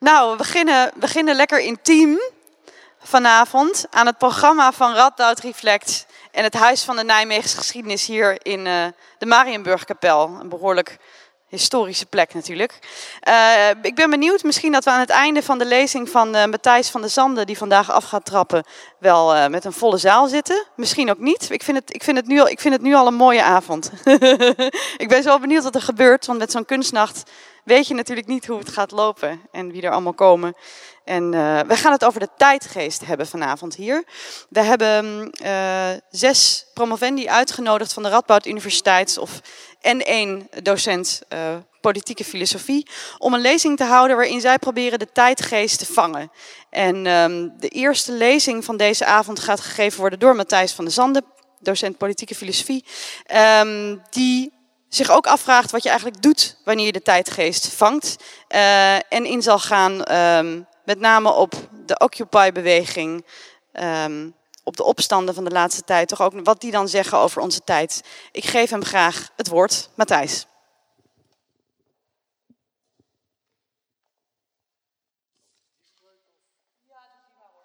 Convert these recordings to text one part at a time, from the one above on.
Nou, we beginnen, beginnen lekker intiem vanavond aan het programma van Radboud Reflect en het Huis van de Nijmeegse Geschiedenis hier in uh, de Marienburgkapel. Een behoorlijk historische plek natuurlijk. Uh, ik ben benieuwd, misschien dat we aan het einde van de lezing van uh, Matthijs van der Zanden, die vandaag af gaat trappen, wel met een volle zaal zitten. Misschien ook niet. Ik vind het, ik vind het, nu, al, ik vind het nu al een mooie avond. ik ben zo benieuwd wat er gebeurt, want met zo'n kunstnacht weet je natuurlijk niet hoe het gaat lopen en wie er allemaal komen. En uh, we gaan het over de tijdgeest hebben vanavond hier. We hebben uh, zes promovendi uitgenodigd van de Radboud Universiteit of en één docent uh, politieke filosofie om een lezing te houden waarin zij proberen de tijdgeest te vangen. En um, de eerste lezing van deze avond gaat gegeven worden door Matthijs van der Zanden, docent politieke filosofie, um, die zich ook afvraagt wat je eigenlijk doet wanneer je de tijdgeest vangt. Uh, en in zal gaan um, met name op de Occupy-beweging, um, op de opstanden van de laatste tijd, toch ook wat die dan zeggen over onze tijd. Ik geef hem graag het woord. Matthijs.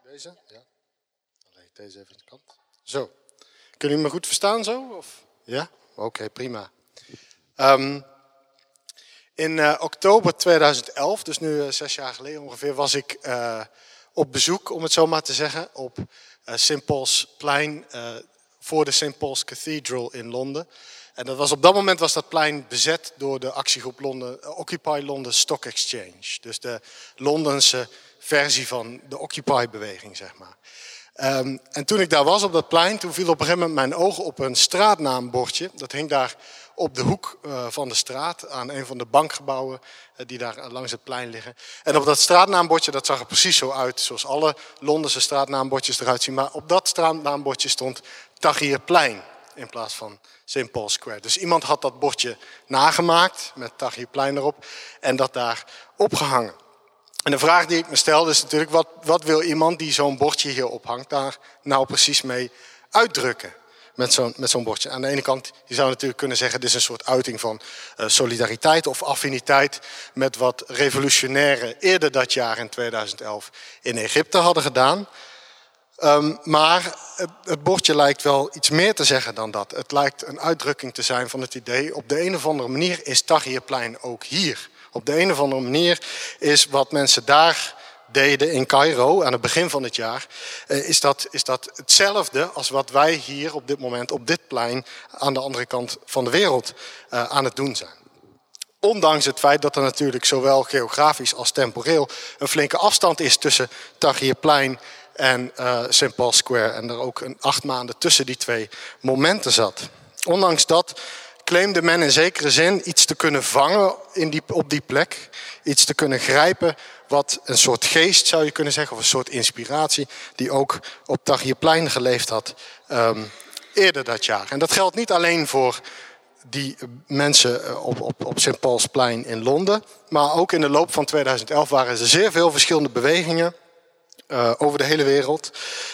Deze? Ja. Ik deze even aan de kant. Zo. Kunnen jullie me goed verstaan zo? Of? Ja? Oké, prima. Um, in uh, oktober 2011, dus nu uh, zes jaar geleden ongeveer, was ik uh, op bezoek, om het zo maar te zeggen, op St. Paul's plein voor de St. Paul's Cathedral in Londen. En dat was, op dat moment was dat plein bezet door de actiegroep Londen, Occupy London Stock Exchange. Dus de Londense versie van de Occupy-beweging, zeg maar. Um, en toen ik daar was op dat plein, toen viel op een gegeven moment mijn ogen op een straatnaambordje. Dat hing daar op de hoek uh, van de straat aan een van de bankgebouwen uh, die daar langs het plein liggen. En op dat straatnaambordje, dat zag er precies zo uit zoals alle Londense straatnaambordjes eruit zien. Maar op dat straatnaambordje stond Tahrirplein in plaats van St. Paul Square. Dus iemand had dat bordje nagemaakt met Tahrirplein erop en dat daar opgehangen. En de vraag die ik me stelde is natuurlijk, wat, wat wil iemand die zo'n bordje hier ophangt daar nou precies mee uitdrukken? Met zo'n met bordje. Aan de ene kant, je zou natuurlijk kunnen zeggen, dit is een soort uiting van uh, solidariteit of affiniteit met wat revolutionairen eerder dat jaar in 2011 in Egypte hadden gedaan. Um, maar het, het, bordje lijkt wel iets meer te zeggen dan dat. Het lijkt een uitdrukking te zijn van het idee, op de een of andere manier is Tahrirplein ook hier. Op de een of andere manier is wat mensen daar deden in Cairo aan het begin van het jaar, uh, is, dat, is dat hetzelfde als wat wij hier op dit moment op dit plein aan de andere kant van de wereld uh, aan het doen zijn. Ondanks het feit dat er natuurlijk zowel geografisch als temporeel een flinke afstand is tussen Tahrirplein en uh, St. Paul Square. En er ook een acht maanden tussen die twee momenten zat. Ondanks dat claimde men in zekere zin iets te kunnen vangen in die, op die plek. Iets te kunnen grijpen wat een soort geest zou je kunnen zeggen, of een soort inspiratie, die ook op Tahrirplein geleefd had um, eerder dat jaar. En dat geldt niet alleen voor die mensen op, op, op St. Paulsplein in Londen, maar ook in de loop van 2011 waren er zeer veel verschillende bewegingen uh, over de hele wereld,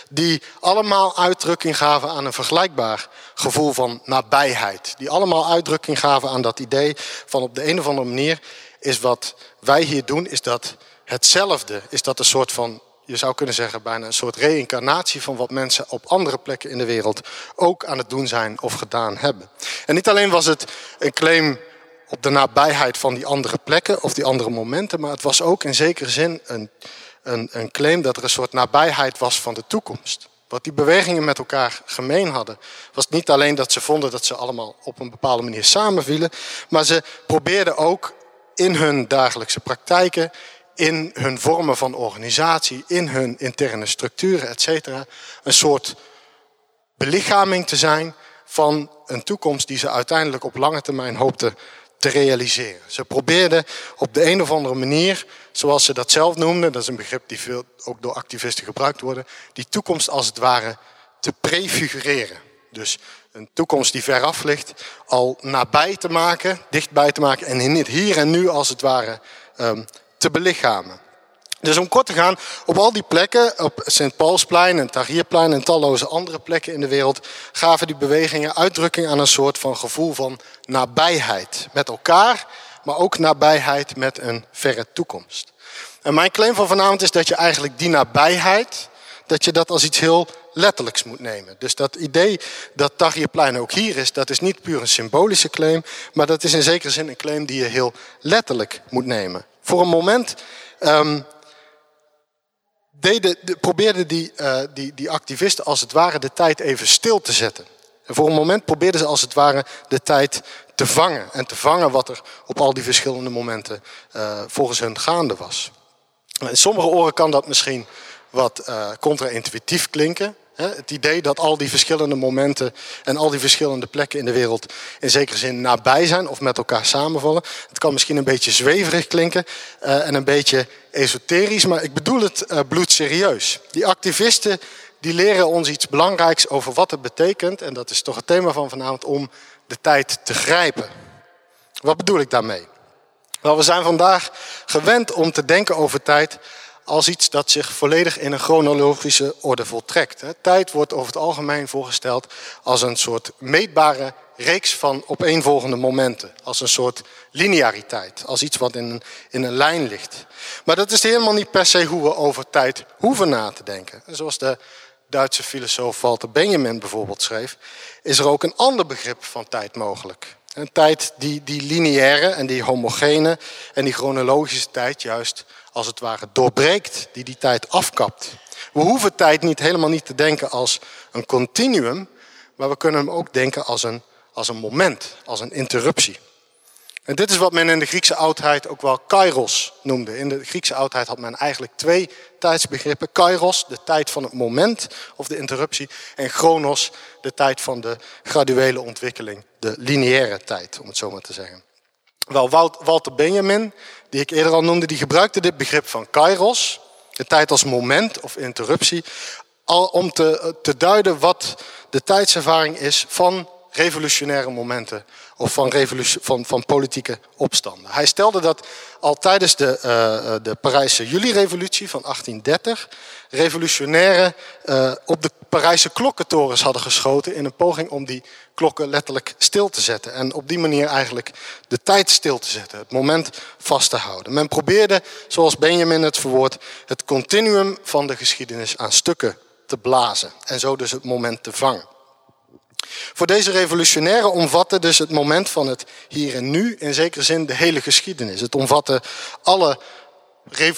die allemaal uitdrukking gaven aan een vergelijkbaar gevoel van nabijheid. Die allemaal uitdrukking gaven aan dat idee van op de een of andere manier is wat wij hier doen, is dat hetzelfde. Is dat een soort van, je zou kunnen zeggen, bijna een soort reïncarnatie van wat mensen op andere plekken in de wereld ook aan het doen zijn of gedaan hebben. En niet alleen was het een claim op de nabijheid van die andere plekken of die andere momenten, maar het was ook in zekere zin een een, een claim dat er een soort nabijheid was van de toekomst. Wat die bewegingen met elkaar gemeen hadden, was niet alleen dat ze vonden dat ze allemaal op een bepaalde manier samenvielen, maar ze probeerden ook in hun dagelijkse praktijken, in hun vormen van organisatie, in hun interne structuren, et cetera, een soort belichaming te zijn van een toekomst die ze uiteindelijk op lange termijn hoopten te realiseren. Ze probeerden op de een of andere manier, zoals ze dat zelf noemden, dat is een begrip die veel ook door activisten gebruikt wordt, die toekomst als het ware te prefigureren. Dus een toekomst die veraf ligt, al nabij te maken, dichtbij te maken en in het hier en nu als het ware um, te belichamen. Dus om kort te gaan, op al die plekken, op St. Paulsplein en Tahrirplein en talloze andere plekken in de wereld, gaven die bewegingen uitdrukking aan een soort van gevoel van nabijheid met elkaar, maar ook nabijheid met een verre toekomst. En mijn claim van vanavond is dat je eigenlijk die nabijheid, dat je dat als iets heel letterlijks moet nemen. Dus dat idee dat Tahrirplein ook hier is, dat is niet puur een symbolische claim, maar dat is in zekere zin een claim die je heel letterlijk moet nemen. Voor een moment deden, probeerden die, uh, die, die activisten als het ware de tijd even stil te zetten. En voor een moment probeerden ze als het ware de tijd te vangen. En te vangen wat er op al die verschillende momenten uh, volgens hun gaande was. In sommige oren kan dat misschien wat uh, contra-intuïtief klinken. Het idee dat al die verschillende momenten en al die verschillende plekken in de wereld in zekere zin nabij zijn of met elkaar samenvallen. Het kan misschien een beetje zweverig klinken uh, en een beetje esoterisch, maar ik bedoel het uh, bloedserieus. Die activisten die leren ons iets belangrijks over wat het betekent, en dat is toch het thema van vanavond, om de tijd te grijpen. Wat bedoel ik daarmee? Wel, we zijn vandaag gewend om te denken over tijd als iets dat zich volledig in een chronologische orde voltrekt. Tijd wordt over het algemeen voorgesteld als een soort meetbare reeks van opeenvolgende momenten. Als een soort lineariteit, als iets wat in een, in een lijn ligt. Maar dat is helemaal niet per se hoe we over tijd hoeven na te denken. Zoals de Duitse filosoof Walter Benjamin bijvoorbeeld schreef, is er ook een ander begrip van tijd mogelijk. Een tijd die die lineaire en die homogene en die chronologische tijd juist als het ware doorbreekt, die die tijd afkapt. We hoeven tijd niet helemaal niet te denken als een continuum, maar we kunnen hem ook denken als een, als een moment, als een interruptie. En dit is wat men in de Griekse oudheid ook wel kairos noemde. In de Griekse oudheid had men eigenlijk twee tijdsbegrippen. Kairos, de tijd van het moment of de interruptie. En chronos, de tijd van de graduele ontwikkeling. De lineaire tijd, om het zo maar te zeggen. Wel, Walter Benjamin, die ik eerder al noemde, die gebruikte dit begrip van kairos, de tijd als moment of interruptie, al om te, te duiden wat de tijdservaring is van revolutionaire momenten of van, van, van politieke opstanden. Hij stelde dat al tijdens de, uh, de Parijse juli-revolutie van 1830 revolutionairen uh, op de Parijse klokkentorens hadden geschoten in een poging om die klokken letterlijk stil te zetten. En op die manier eigenlijk de tijd stil te zetten, het moment vast te houden. Men probeerde, zoals Benjamin het verwoordt, het continuum van de geschiedenis aan stukken te blazen. En zo dus het moment te vangen. Voor deze revolutionairen omvatte dus het moment van het hier en nu in zekere zin de hele geschiedenis. Het omvatte alle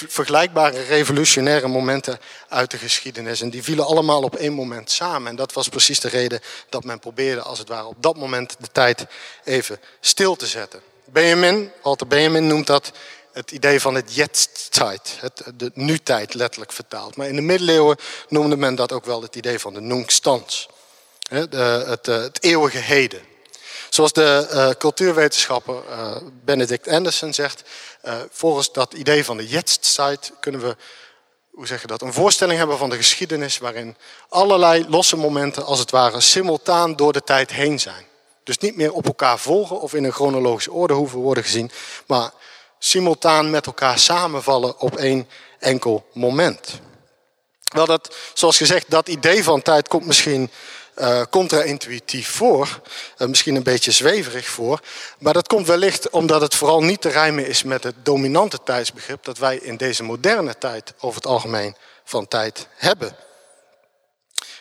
vergelijkbare revolutionaire momenten uit de geschiedenis. En die vielen allemaal op één moment samen. En dat was precies de reden dat men probeerde, als het ware, op dat moment de tijd even stil te zetten. Benjamin, Walter Benjamin noemt dat het idee van het Jetztzeit, het, de nu-tijd letterlijk vertaald. Maar in de middeleeuwen noemde men dat ook wel het idee van de Nungstans de, het, eh, het, eeuwige heden. Zoals de uh, cultuurwetenschapper uh, Benedict Anderson zegt, volgens dat idee van de Jetztzeit kunnen we, hoe zeg je dat, een voorstelling hebben van de geschiedenis waarin allerlei losse momenten als het ware simultaan door de tijd heen zijn. Dus niet meer op elkaar volgen of in een chronologische orde hoeven worden gezien, maar simultaan met elkaar samenvallen op één enkel moment. Wel, dat, zoals gezegd, dat idee van tijd komt misschien uh, contra-intuïtief voor. Uh, misschien een beetje zweverig voor. Maar dat komt wellicht omdat het vooral niet te rijmen is met het dominante tijdsbegrip dat wij in deze moderne tijd over het algemeen van tijd hebben.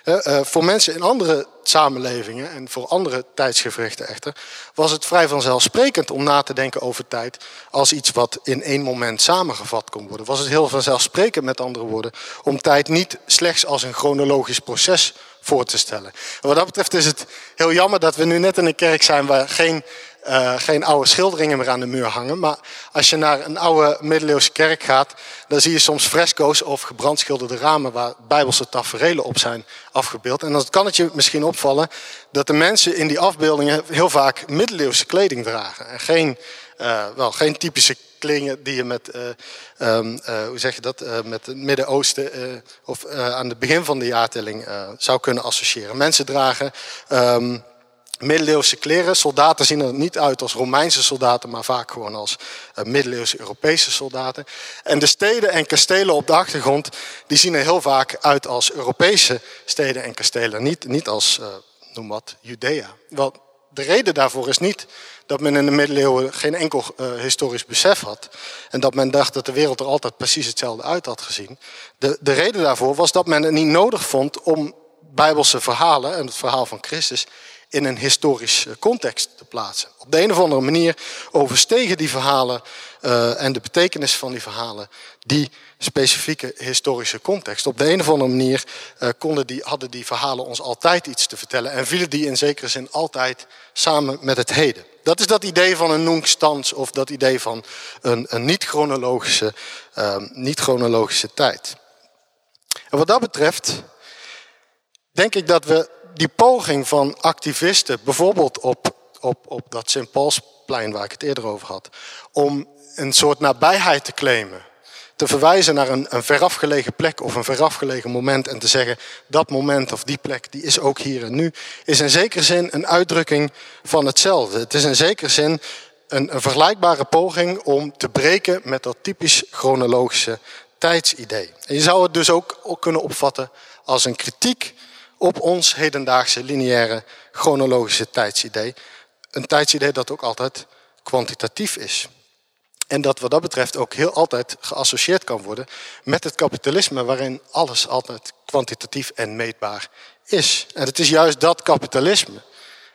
Uh, voor mensen in andere samenlevingen en voor andere tijdsgevrichten echter, was het vrij vanzelfsprekend om na te denken over tijd als iets wat in één moment samengevat kon worden. Was het heel vanzelfsprekend, met andere woorden, om tijd niet slechts als een chronologisch proces voor te stellen. En wat dat betreft is het heel jammer dat we nu net in een kerk zijn waar geen, uh, geen oude schilderingen meer aan de muur hangen. Maar als je naar een oude middeleeuwse kerk gaat, dan zie je soms fresco's of gebrandschilderde ramen waar bijbelse taferelen op zijn afgebeeld. En dan kan het je misschien opvallen dat de mensen in die afbeeldingen heel vaak middeleeuwse kleding dragen. En geen, uh, wel, geen typische klingen die je met, uh, um, uh, hoe zeg je dat, uh, met het Midden-Oosten of aan het begin van de jaartelling zou kunnen associëren. Mensen dragen um, middeleeuwse kleren. Soldaten zien er niet uit als Romeinse soldaten, maar vaak gewoon als middeleeuwse Europese soldaten. En de steden en kastelen op de achtergrond, die zien er heel vaak uit als Europese steden en kastelen. Niet, niet als, noem wat, Judea. Wel, de reden daarvoor is niet dat men in de middeleeuwen geen enkel uh, historisch besef had. En dat men dacht dat de wereld er altijd precies hetzelfde uit had gezien. De, de reden daarvoor was dat men het niet nodig vond om bijbelse verhalen en het verhaal van Christus in een historisch eh, context te plaatsen. Op de een of andere manier overstegen die verhalen uh, en de betekenis van die verhalen die specifieke historische context. Op de een of andere manier uh, konden die, hadden die verhalen ons altijd iets te vertellen en vielen die in zekere zin altijd samen met het heden. Dat is dat idee van een nunc of dat idee van een, een niet-chronologische uh, niet -chronologische tijd. En wat dat betreft denk ik dat we die poging van activisten, bijvoorbeeld op, op, op dat St. Paulsplein waar ik het eerder over had, om een soort nabijheid te claimen. Te verwijzen naar een, een verafgelegen plek of een verafgelegen moment en te zeggen dat moment of die plek die is ook hier en nu, is in zekere zin een uitdrukking van hetzelfde. Het is in zekere zin een, vergelijkbare poging om te breken met dat typisch chronologische tijdsidee. En je zou het dus ook kunnen opvatten als een kritiek op ons hedendaagse lineaire chronologische tijdsidee. Een tijdsidee dat ook altijd kwantitatief is. En dat wat dat betreft ook heel altijd geassocieerd kan worden met het kapitalisme, waarin alles altijd kwantitatief en meetbaar is. En het is juist dat kapitalisme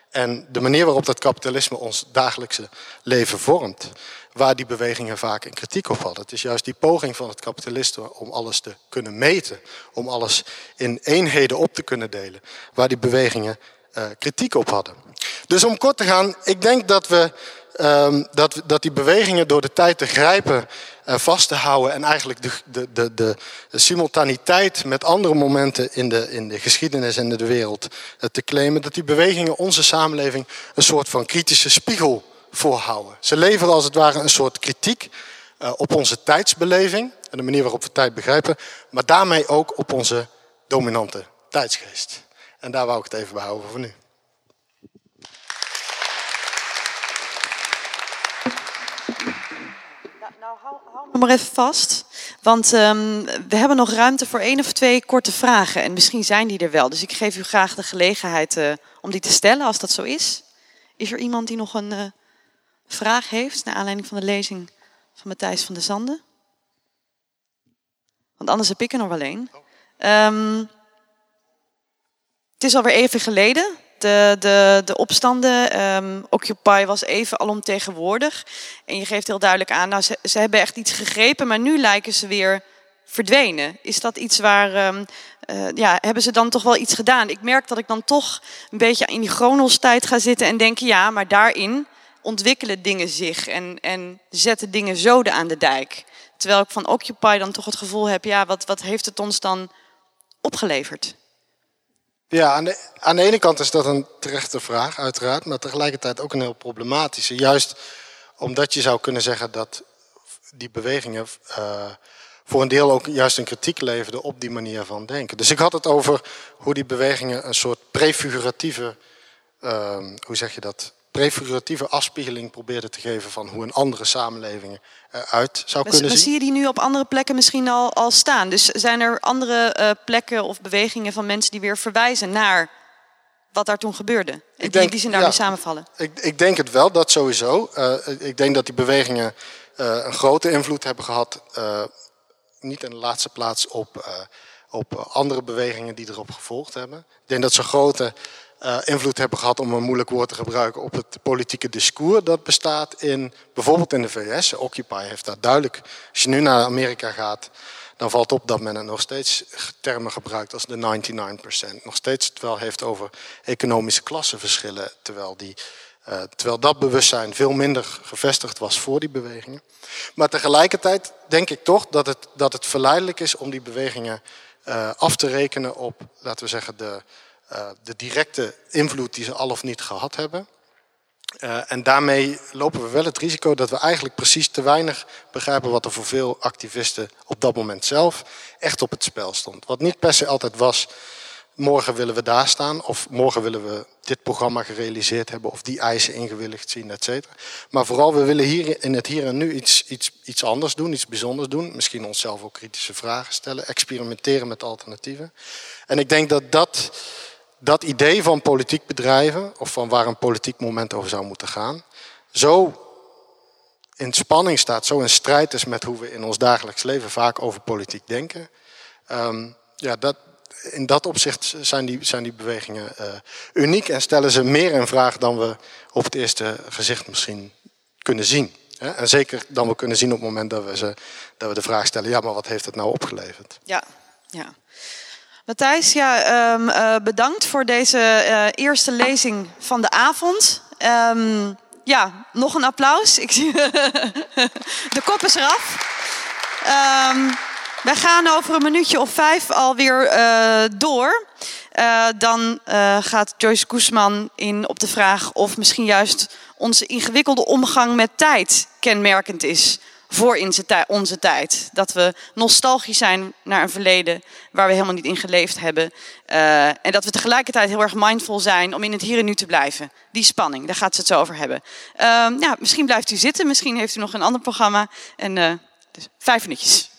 en de manier waarop dat kapitalisme ons dagelijkse leven vormt, waar die bewegingen vaak een kritiek op hadden. Het is juist die poging van het kapitalisme om alles te kunnen meten, om alles in eenheden op te kunnen delen, waar die bewegingen uh, kritiek op hadden. Dus om kort te gaan, ik denk dat we um, dat, dat die bewegingen door de tijd te grijpen en vast te houden en eigenlijk de, de, de, de, simultaniteit met andere momenten in de, in de geschiedenis en de wereld uh, te claimen, dat die bewegingen onze samenleving een soort van kritische spiegel voorhouden. Ze leveren als het ware een soort kritiek uh, op onze tijdsbeleving en de manier waarop we tijd begrijpen, maar daarmee ook op onze dominante tijdsgeest. En daar wou ik het even bij houden voor nu. Hou, hou maar even vast. Want um, we hebben nog ruimte voor één of twee korte vragen. En misschien zijn die er wel. Dus ik geef u graag de gelegenheid uh, om die te stellen, als dat zo is. Is er iemand die nog een uh, vraag heeft, naar aanleiding van de lezing van Matthijs van der Zanden? Want anders heb ik er nog één. Um, het is alweer even geleden de, de, de opstanden, um, Occupy was even alomtegenwoordig. En je geeft heel duidelijk aan, nou, ze, hebben echt iets gegrepen, maar nu lijken ze weer verdwenen. Is dat iets waar, um, uh, ja, hebben ze dan toch wel iets gedaan? Ik merk dat ik dan toch een beetje in die Chronos tijd ga zitten en denk, ja, maar daarin ontwikkelen dingen zich en, en zetten dingen zoden aan de dijk. Terwijl ik van Occupy dan toch het gevoel heb, ja, wat, wat heeft het ons dan opgeleverd? Ja, aan de, aan de ene kant is dat een terechte vraag, uiteraard, maar tegelijkertijd ook een heel problematische. Juist omdat je zou kunnen zeggen dat die bewegingen uh, voor een deel ook juist een kritiek leverden op die manier van denken. Dus ik had het over hoe die bewegingen een soort prefiguratieve, uh, hoe zeg je dat, prefiguratieve afspiegeling probeerde te geven van hoe een andere samenleving eruit zou maar, kunnen maar zien. zie je die nu op andere plekken misschien al, al staan? Dus zijn er andere uh, plekken of bewegingen van mensen die weer verwijzen naar wat daar toen gebeurde? Ik die denk, die zin daar ja, nu samenvallen? Ik, ik, denk het wel, dat sowieso. Uh, ik denk dat die bewegingen uh, een grote invloed hebben gehad, niet in de laatste plaats op, op andere bewegingen die erop gevolgd hebben. Ik denk dat ze grote uh, invloed hebben gehad, om een moeilijk woord te gebruiken, op het politieke discours dat bestaat in bijvoorbeeld in de VS. Occupy heeft daar duidelijk. Als je nu naar Amerika gaat, dan valt op dat men er nog steeds termen gebruikt als de 99%. Nog steeds het wel heeft over economische klassenverschillen, terwijl, die, uh, terwijl dat bewustzijn veel minder gevestigd was voor die bewegingen. Maar tegelijkertijd denk ik toch dat het, dat het verleidelijk is om die bewegingen uh, af te rekenen op, laten we zeggen, de uh, de directe invloed die ze al of niet gehad hebben. Uh, en daarmee lopen we wel het risico dat we eigenlijk precies te weinig begrijpen wat er voor veel activisten op dat moment zelf echt op het spel stond. Wat niet per se altijd was, morgen willen we daar staan of morgen willen we dit programma gerealiseerd hebben of die eisen ingewilligd zien, et cetera. Maar vooral we willen hier in het hier en nu iets, iets, iets anders doen, iets bijzonders doen. Misschien onszelf ook kritische vragen stellen, experimenteren met alternatieven. En ik denk dat dat dat idee van politiek bedrijven, of van waar een politiek moment over zou moeten gaan, zo in spanning staat, zo in strijd is met hoe we in ons dagelijks leven vaak over politiek denken. Um, ja, dat, in dat opzicht zijn die, zijn die bewegingen uh, uniek en stellen ze meer in vraag dan we op het eerste gezicht misschien kunnen zien. En zeker dan we kunnen zien op het moment dat we, ze, dat we de vraag stellen: ja, maar wat heeft het nou opgeleverd? Ja, ja. Matthijs, ja, um, uh, bedankt voor deze uh, eerste lezing van de avond. Um, ja, nog een applaus. Ik zie de kop is eraf. Um, wij gaan over een minuutje of vijf alweer uh, door. Dan gaat Joyce Koesman in op de vraag of misschien juist onze ingewikkelde omgang met tijd kenmerkend is voor onze tijd. Dat we nostalgisch zijn naar een verleden waar we helemaal niet in geleefd hebben. Uh, en dat we tegelijkertijd heel erg mindful zijn om in het hier en nu te blijven. Die spanning, daar gaat ze het zo over hebben. Uh, misschien blijft u zitten, misschien heeft u nog een ander programma. En uh, dus vijf minuutjes.